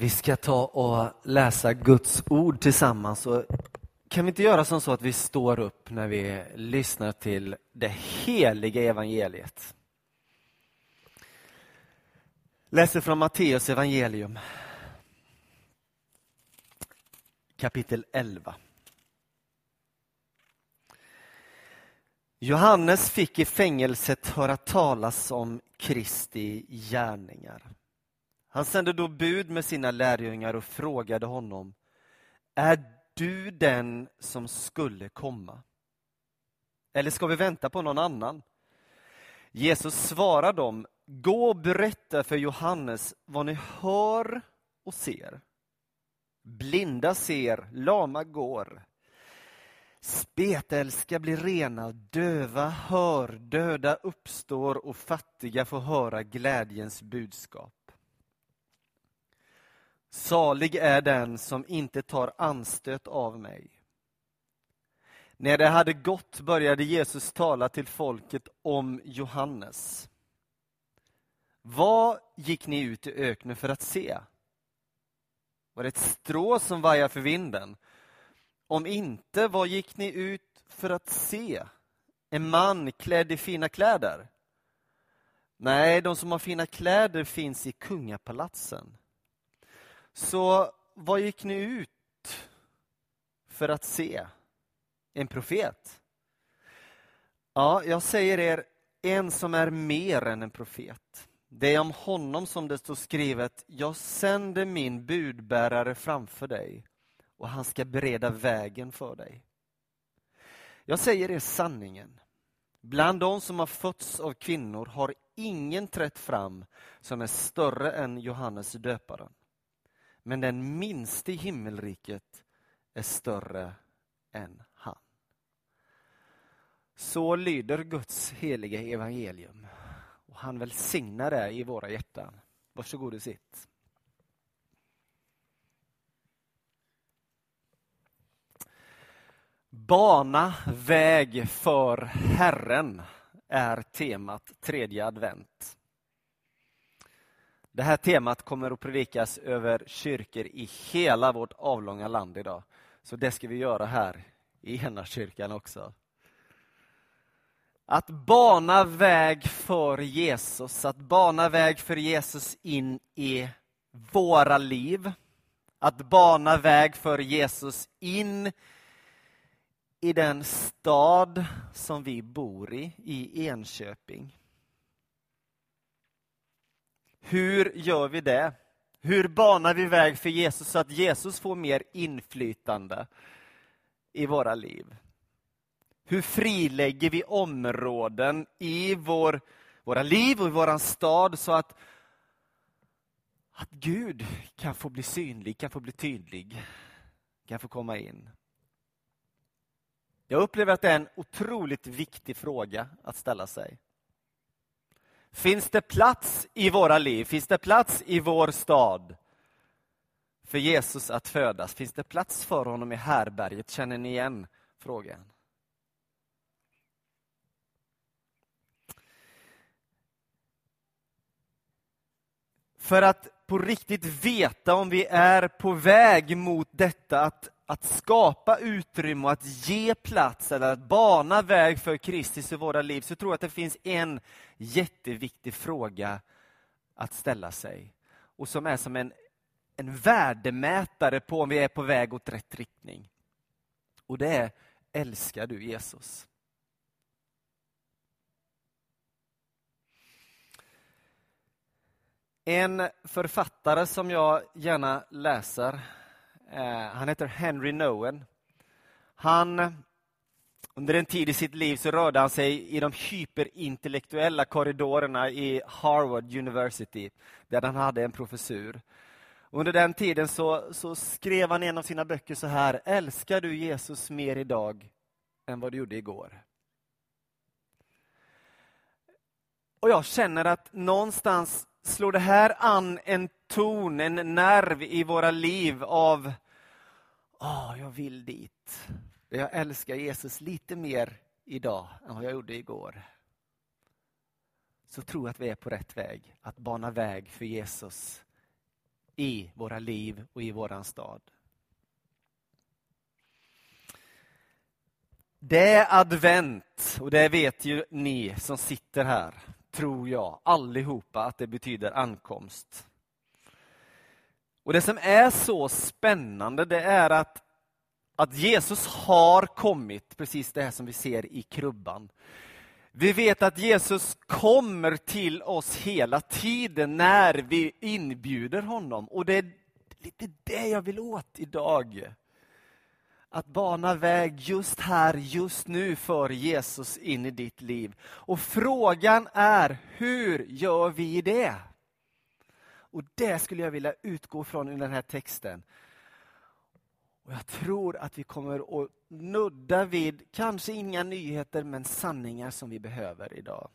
Vi ska ta och läsa Guds ord tillsammans. Och kan vi inte göra som så att vi står upp när vi lyssnar till det heliga evangeliet? Läser från Matteus evangelium. Kapitel 11. Johannes fick i fängelset höra talas om Kristi gärningar. Han sände då bud med sina lärjungar och frågade honom Är du den som skulle komma? Eller ska vi vänta på någon annan? Jesus svarade dem Gå och berätta för Johannes vad ni hör och ser. Blinda ser, lama går. Spetälska blir rena, döva hör, döda uppstår och fattiga får höra glädjens budskap. Salig är den som inte tar anstöt av mig. När det hade gått började Jesus tala till folket om Johannes. Vad gick ni ut i öknen för att se? Var det ett strå som vajar för vinden? Om inte, vad gick ni ut för att se? En man klädd i fina kläder? Nej, de som har fina kläder finns i kungapalatsen. Så vad gick ni ut för att se? En profet? Ja, jag säger er, en som är mer än en profet. Det är om honom som det står skrivet, jag sänder min budbärare framför dig och han ska bereda vägen för dig. Jag säger er sanningen. Bland de som har fötts av kvinnor har ingen trätt fram som är större än Johannes döparen. Men den minste i himmelriket är större än han. Så lyder Guds heliga evangelium. Och han välsignar det i våra hjärtan. Varsågod och sitt. Bana väg för Herren är temat tredje advent. Det här temat kommer att predikas över kyrkor i hela vårt avlånga land idag. Så det ska vi göra här i ena kyrkan också. Att bana väg för Jesus, att bana väg för Jesus in i våra liv. Att bana väg för Jesus in i den stad som vi bor i, i Enköping. Hur gör vi det? Hur banar vi väg för Jesus så att Jesus får mer inflytande i våra liv? Hur frilägger vi områden i vår, våra liv och i vår stad så att, att Gud kan få bli synlig, kan få bli tydlig, kan få komma in? Jag upplever att det är en otroligt viktig fråga att ställa sig. Finns det plats i våra liv? Finns det plats i vår stad för Jesus att födas? Finns det plats för honom i härberget? Känner ni igen frågan? För att på riktigt veta om vi är på väg mot detta att, att skapa utrymme och att ge plats eller att bana väg för Kristus i våra liv så tror jag att det finns en jätteviktig fråga att ställa sig och som är som en, en värdemätare på om vi är på väg åt rätt riktning. Och det är, älskar du Jesus? En författare som jag gärna läser, Eh, han heter Henry Nowen. Han, under en tid i sitt liv så rörde han sig i de hyperintellektuella korridorerna i Harvard University, där han hade en professur. Under den tiden så, så skrev han i en av sina böcker så här, älskar du Jesus mer idag än vad du gjorde igår? Och jag känner att någonstans slår det här an en ton, en nerv i våra liv av oh, jag vill dit. Jag älskar Jesus lite mer idag än vad jag gjorde igår. Så tror jag att vi är på rätt väg att bana väg för Jesus i våra liv och i våran stad. Det är advent och det vet ju ni som sitter här, tror jag, allihopa att det betyder ankomst. Och Det som är så spännande det är att, att Jesus har kommit, precis det här som vi ser i krubban. Vi vet att Jesus kommer till oss hela tiden när vi inbjuder honom. Och det är lite det jag vill åt idag. Att bana väg just här, just nu för Jesus in i ditt liv. Och frågan är, hur gör vi det? Och det skulle jag vilja utgå från i den här texten. Och Jag tror att vi kommer att nudda vid, kanske inga nyheter, men sanningar som vi behöver idag.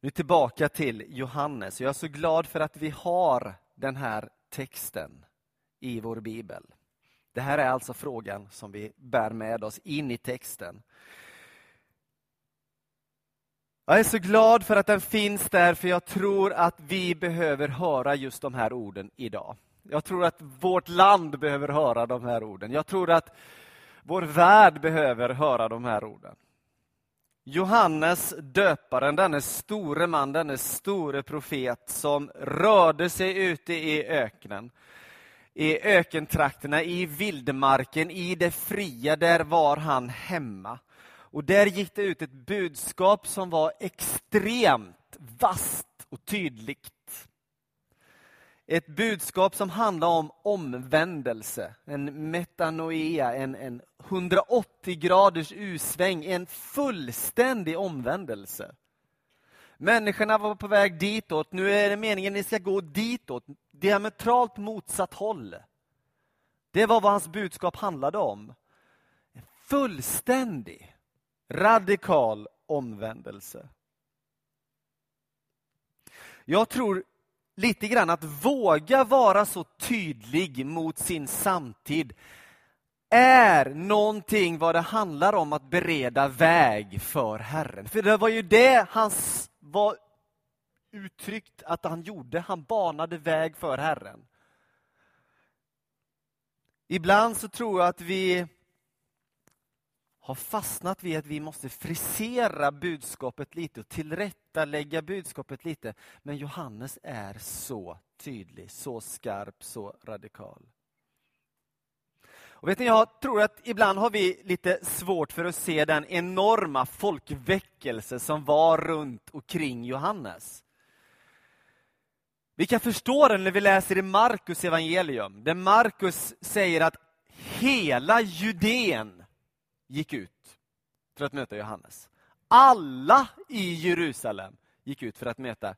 Nu tillbaka till Johannes. Jag är så glad för att vi har den här texten i vår bibel. Det här är alltså frågan som vi bär med oss in i texten. Jag är så glad för att den finns där, för jag tror att vi behöver höra just de här orden idag. Jag tror att vårt land behöver höra de här orden. Jag tror att vår värld behöver höra de här orden. Johannes döparen, denne store man, denne store profet som rörde sig ute i öknen, i ökentrakterna, i vildmarken, i det fria, där var han hemma. Och där gick det ut ett budskap som var extremt vasst och tydligt. Ett budskap som handlar om omvändelse, en metanoia, en, en 180 graders usväng, en fullständig omvändelse. Människorna var på väg ditåt, nu är det meningen att ni ska gå ditåt, diametralt motsatt håll. Det var vad hans budskap handlade om. En fullständig radikal omvändelse. Jag tror lite grann att våga vara så tydlig mot sin samtid är någonting vad det handlar om att bereda väg för Herren. För det var ju det han var uttryckt att han gjorde. Han banade väg för Herren. Ibland så tror jag att vi har fastnat vid att vi måste frisera budskapet lite och tillrättalägga budskapet lite. Men Johannes är så tydlig, så skarp, så radikal. Och vet ni, jag tror att ibland har vi lite svårt för att se den enorma folkväckelse som var runt och kring Johannes. Vi kan förstå den när vi läser i Markus evangelium, där Markus säger att hela Judeen gick ut för att möta Johannes. Alla i Jerusalem gick ut för att möta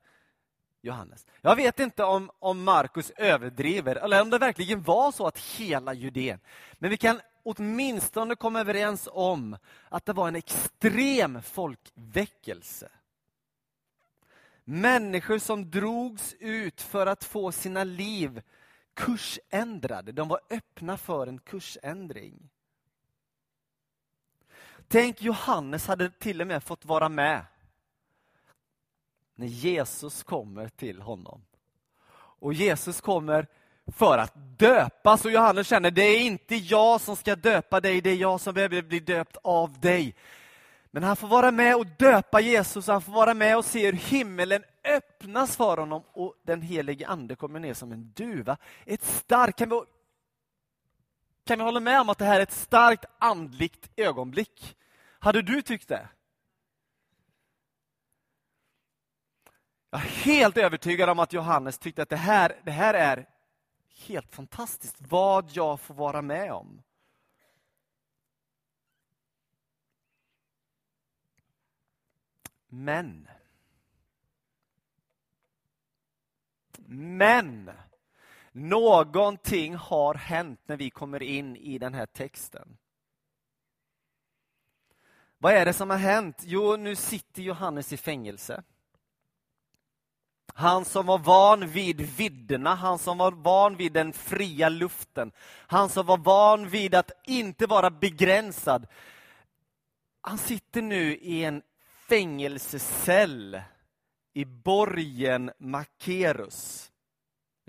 Johannes. Jag vet inte om, om Markus överdriver, eller om det verkligen var så att hela Judeen. Men vi kan åtminstone komma överens om att det var en extrem folkväckelse. Människor som drogs ut för att få sina liv kursändrade. De var öppna för en kursändring. Tänk Johannes hade till och med fått vara med när Jesus kommer till honom. Och Jesus kommer för att döpas och Johannes känner det är inte jag som ska döpa dig, det är jag som behöver bli döpt av dig. Men han får vara med och döpa Jesus, han får vara med och se hur himmelen öppnas för honom och den helige ande kommer ner som en duva. Ett starkt, kan vi, kan ni hålla med om att det här är ett starkt andligt ögonblick? Hade du tyckt det? Jag är helt övertygad om att Johannes tyckte att det här, det här är helt fantastiskt, vad jag får vara med om. Men Men någonting har hänt när vi kommer in i den här texten. Vad är det som har hänt? Jo, nu sitter Johannes i fängelse. Han som var van vid vidderna, han som var van vid den fria luften, han som var van vid att inte vara begränsad. Han sitter nu i en fängelsecell i borgen Makerus.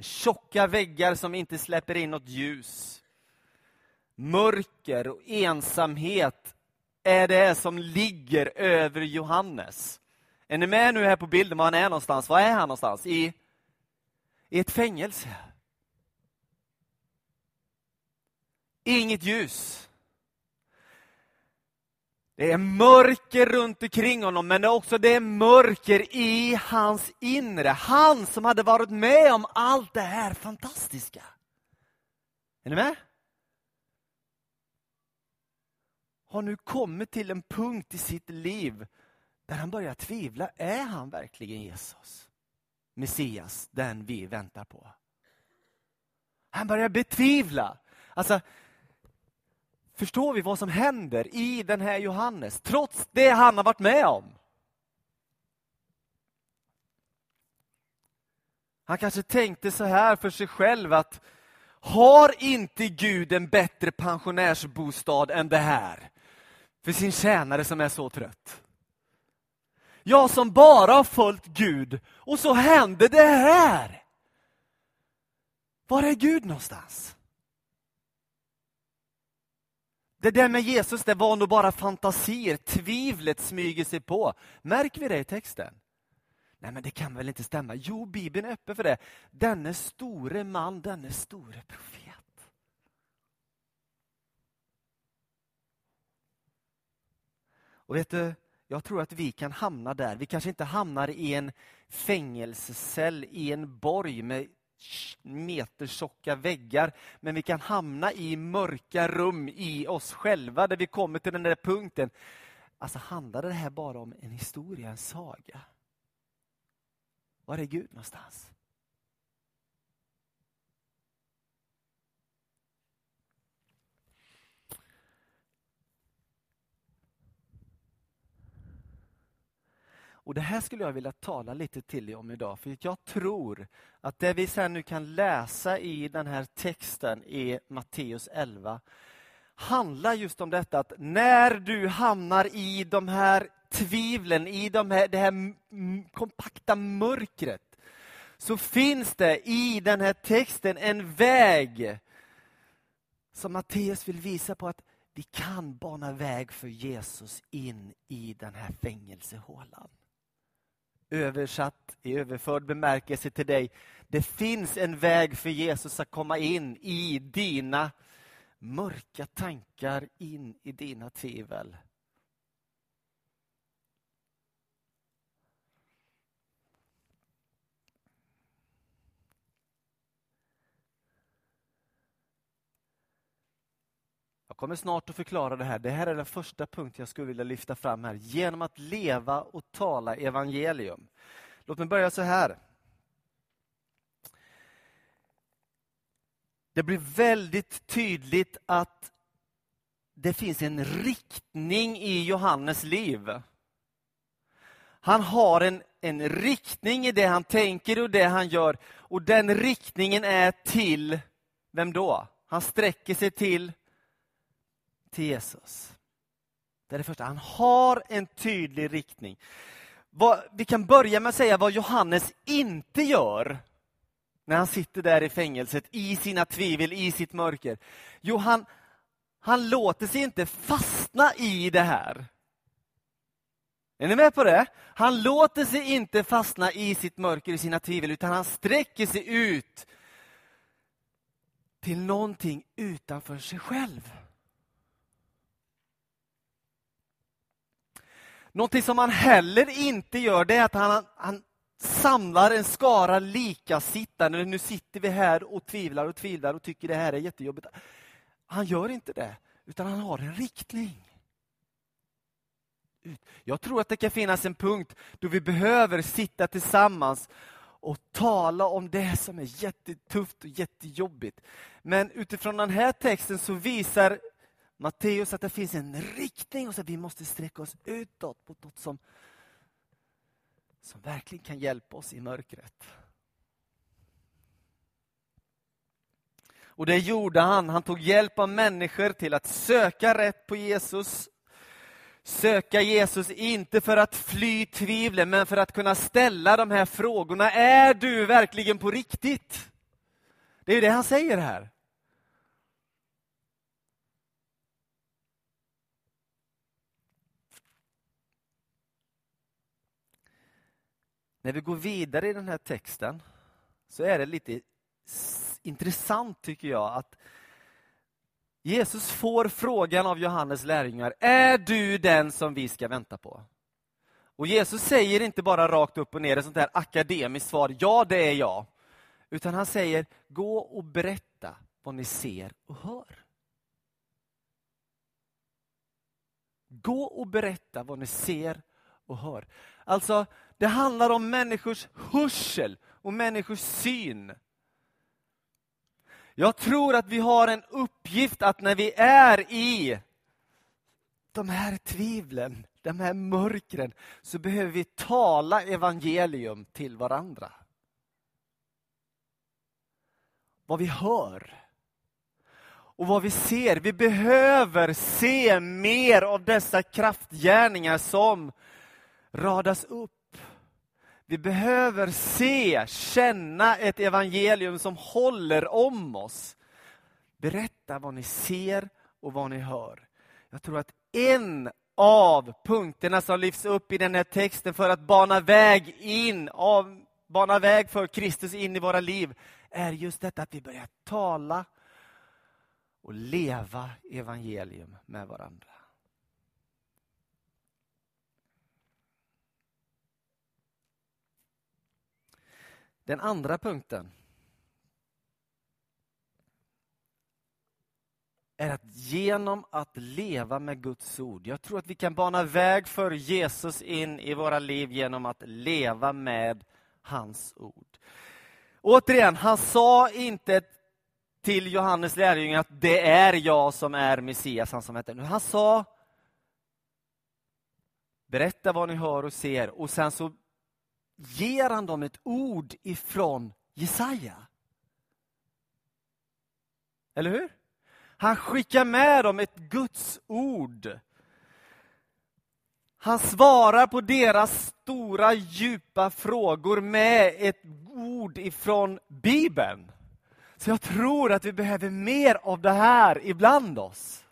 Tjocka väggar som inte släpper in något ljus. Mörker och ensamhet är det som ligger över Johannes. Är ni med nu här på bilden var han är någonstans? Var är han någonstans? I, i ett fängelse. Inget ljus. Det är mörker runt omkring honom, men det är också det är mörker i hans inre. Han som hade varit med om allt det här fantastiska. Är ni med? Har nu kommit till en punkt i sitt liv där han börjar tvivla. Är han verkligen Jesus? Messias, den vi väntar på. Han börjar betvivla. Alltså, Förstår vi vad som händer i den här Johannes, trots det han har varit med om? Han kanske tänkte så här för sig själv att har inte Gud en bättre pensionärsbostad än det här? För sin tjänare som är så trött. Jag som bara har följt Gud och så händer det här. Var är Gud någonstans? Det där med Jesus, det var nog bara fantasier. Tvivlet smyger sig på. Märker vi det i texten? Nej, men det kan väl inte stämma? Jo, Bibeln är öppen för det. Denne store man, denne store profet. Och vet du, jag tror att vi kan hamna där. Vi kanske inte hamnar i en fängelsecell i en borg med metertjocka väggar, men vi kan hamna i mörka rum i oss själva där vi kommer till den där punkten. Alltså handlar det här bara om en historia, en saga? Var är Gud någonstans? Och Det här skulle jag vilja tala lite till dig om idag, för jag tror att det vi sen nu kan läsa i den här texten i Matteus 11 handlar just om detta att när du hamnar i de här tvivlen, i de här, det här kompakta mörkret, så finns det i den här texten en väg som Matteus vill visa på att vi kan bana väg för Jesus in i den här fängelsehålan översatt i överförd bemärkelse till dig. Det finns en väg för Jesus att komma in i dina mörka tankar, in i dina tvivel. Kommer snart att förklara det här. Det här är den första punkten jag skulle vilja lyfta fram här. Genom att leva och tala evangelium. Låt mig börja så här. Det blir väldigt tydligt att det finns en riktning i Johannes liv. Han har en, en riktning i det han tänker och det han gör. Och den riktningen är till, vem då? Han sträcker sig till till Jesus. Det är det första. Han har en tydlig riktning. Vad, vi kan börja med att säga vad Johannes inte gör när han sitter där i fängelset, i sina tvivel, i sitt mörker. Jo, han, han låter sig inte fastna i det här. Är ni med på det? Han låter sig inte fastna i sitt mörker, i sina tvivel, utan han sträcker sig ut till någonting utanför sig själv. Någonting som han heller inte gör, det är att han, han samlar en skara likasittande. Nu sitter vi här och tvivlar och tvivlar och tycker det här är jättejobbigt. Han gör inte det, utan han har en riktning. Jag tror att det kan finnas en punkt då vi behöver sitta tillsammans och tala om det som är jättetufft och jättejobbigt. Men utifrån den här texten så visar Matteus att det finns en riktning och så att vi måste sträcka oss utåt mot något som, som verkligen kan hjälpa oss i mörkret. Och det gjorde han. Han tog hjälp av människor till att söka rätt på Jesus. söka Jesus, inte för att fly tvivlen, men för att kunna ställa de här frågorna. Är du verkligen på riktigt? Det är det han säger här. När vi går vidare i den här texten så är det lite intressant tycker jag att Jesus får frågan av Johannes lärjungar, är du den som vi ska vänta på? Och Jesus säger inte bara rakt upp och ner ett sånt här akademiskt svar, ja det är jag. Utan han säger, gå och berätta vad ni ser och hör. Gå och berätta vad ni ser och hör. Alltså, det handlar om människors hörsel och människors syn. Jag tror att vi har en uppgift att när vi är i de här tvivlen, de här mörkren, så behöver vi tala evangelium till varandra. Vad vi hör och vad vi ser. Vi behöver se mer av dessa kraftgärningar som radas upp. Vi behöver se, känna ett evangelium som håller om oss. Berätta vad ni ser och vad ni hör. Jag tror att en av punkterna som lyfts upp i den här texten för att bana väg in, av, bana väg för Kristus in i våra liv, är just detta att vi börjar tala och leva evangelium med varandra. Den andra punkten är att genom att leva med Guds ord. Jag tror att vi kan bana väg för Jesus in i våra liv genom att leva med hans ord. Återigen, han sa inte till Johannes lärjungar att det är jag som är Messias, han som heter nu. Han sa berätta vad ni hör och ser och sen så ger han dem ett ord ifrån Jesaja. Eller hur? Han skickar med dem ett Guds ord. Han svarar på deras stora djupa frågor med ett ord ifrån Bibeln. Så jag tror att vi behöver mer av det här ibland oss.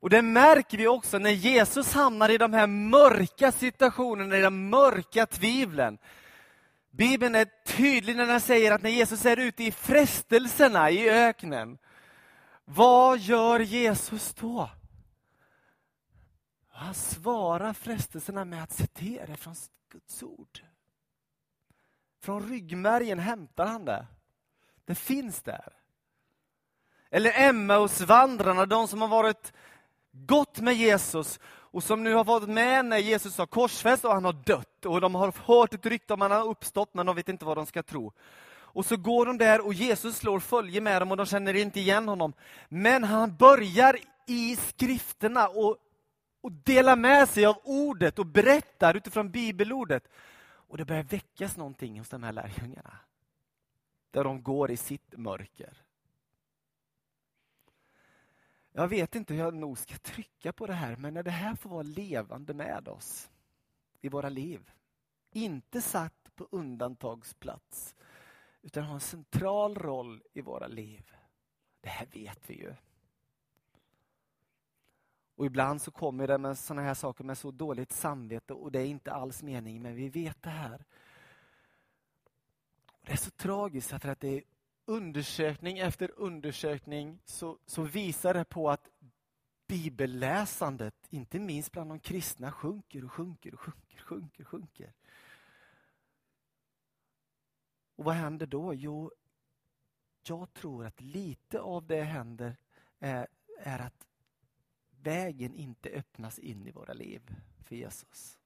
Och det märker vi också när Jesus hamnar i de här mörka situationerna, i de mörka tvivlen. Bibeln är tydlig när den säger att när Jesus är ute i frestelserna i öknen, vad gör Jesus då? Han svarar frestelserna med att citera från Guds ord. Från ryggmärgen hämtar han det. Det finns där. Eller Emmausvandrarna, de som har varit gått med Jesus och som nu har varit med när Jesus har korsfäst och han har dött. Och De har hört ett rykte om att han har uppstått, men de vet inte vad de ska tro. Och så går de där och Jesus slår följe med dem och de känner inte igen honom. Men han börjar i skrifterna och, och delar med sig av ordet och berättar utifrån bibelordet. Och det börjar väckas någonting hos de här lärjungarna. Där de går i sitt mörker. Jag vet inte hur jag nog ska trycka på det här, men när det här får vara levande med oss i våra liv. Inte satt på undantagsplats, utan har en central roll i våra liv. Det här vet vi ju. Och ibland så kommer det med sådana här saker med så dåligt samvete och det är inte alls meningen, men vi vet det här. Det är så tragiskt för att det är undersökning efter undersökning så, så visar det på att bibelläsandet, inte minst bland de kristna, sjunker och sjunker och sjunker, sjunker, sjunker. Och vad händer då? Jo, jag tror att lite av det händer är, är att vägen inte öppnas in i våra liv för Jesus.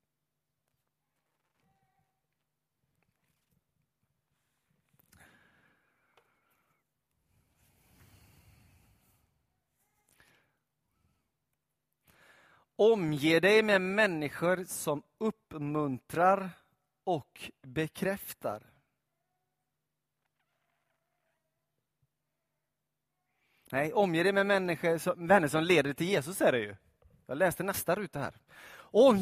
Omge dig med människor som uppmuntrar och bekräftar. Nej, omge dig med människor som, vänner som leder till Jesus är det ju. Jag läste nästa ruta här. Och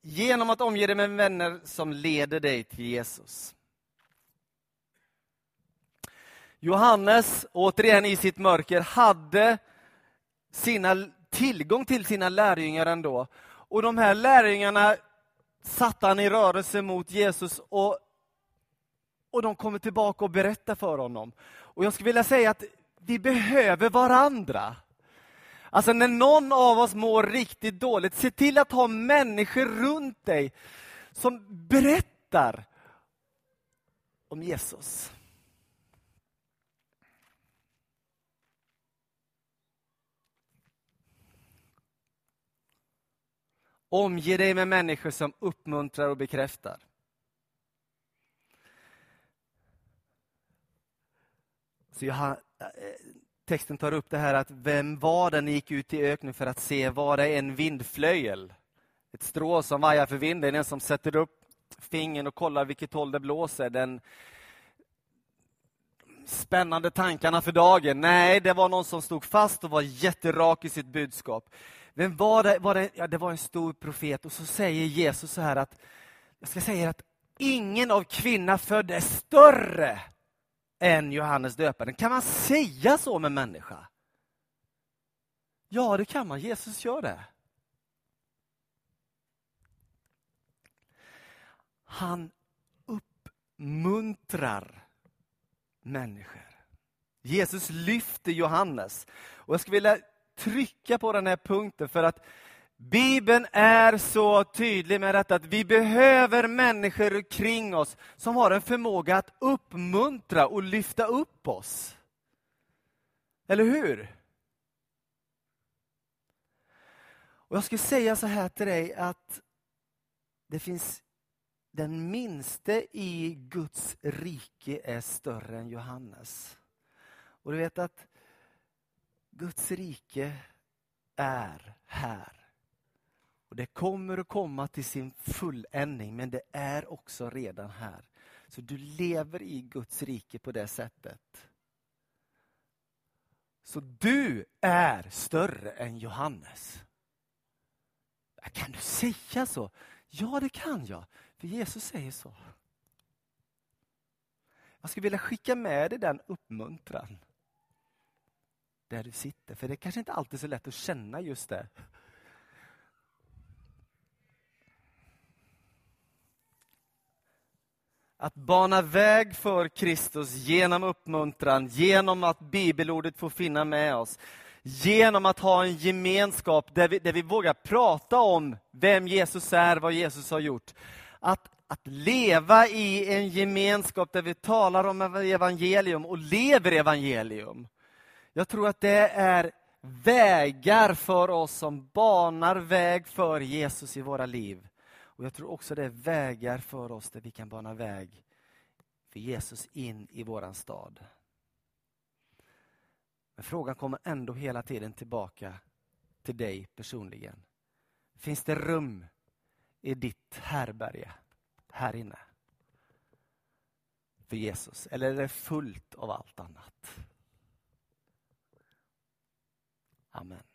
genom att omge dig med vänner som leder dig till Jesus. Johannes, återigen i sitt mörker, hade sina, tillgång till sina lärjungar ändå. Och de här lärjungarna satte han i rörelse mot Jesus och, och de kommer tillbaka och berättar för honom. Och jag skulle vilja säga att vi behöver varandra. Alltså när någon av oss mår riktigt dåligt, se till att ha människor runt dig som berättar om Jesus. Omge dig med människor som uppmuntrar och bekräftar. Så jag texten tar upp det här att vem var den gick ut i öknen för att se? Var det en vindflöjel? Ett strå som vajar för vinden, en som sätter upp fingern och kollar vilket håll det blåser. Den spännande tankarna för dagen. Nej, det var någon som stod fast och var jätterak i sitt budskap. Men var det? Var det? Ja, det var en stor profet. Och så säger Jesus så här att, jag ska säga att ingen av kvinna föddes större än Johannes döparen. Kan man säga så med människa? Ja, det kan man. Jesus gör det. Han uppmuntrar människor. Jesus lyfter Johannes. Och Jag skulle vilja trycka på den här punkten för att Bibeln är så tydlig med detta att vi behöver människor kring oss som har en förmåga att uppmuntra och lyfta upp oss. Eller hur? Och Jag skulle säga så här till dig att det finns den minste i Guds rike är större än Johannes. Och du vet att Guds rike är här. Och Det kommer att komma till sin fulländning, men det är också redan här. Så du lever i Guds rike på det sättet. Så du är större än Johannes. Kan du säga så? Ja, det kan jag. För Jesus säger så. Jag skulle vilja skicka med dig den uppmuntran. Där du sitter. För det är kanske inte alltid är så lätt att känna just det. Att bana väg för Kristus genom uppmuntran, genom att bibelordet får finna med oss. Genom att ha en gemenskap där vi, där vi vågar prata om vem Jesus är, vad Jesus har gjort. Att, att leva i en gemenskap där vi talar om evangelium och lever evangelium. Jag tror att det är vägar för oss som banar väg för Jesus i våra liv. Och Jag tror också det är vägar för oss där vi kan bana väg för Jesus in i våran stad. Men frågan kommer ändå hela tiden tillbaka till dig personligen. Finns det rum i ditt härberge här inne? För Jesus? Eller är det fullt av allt annat? Amen.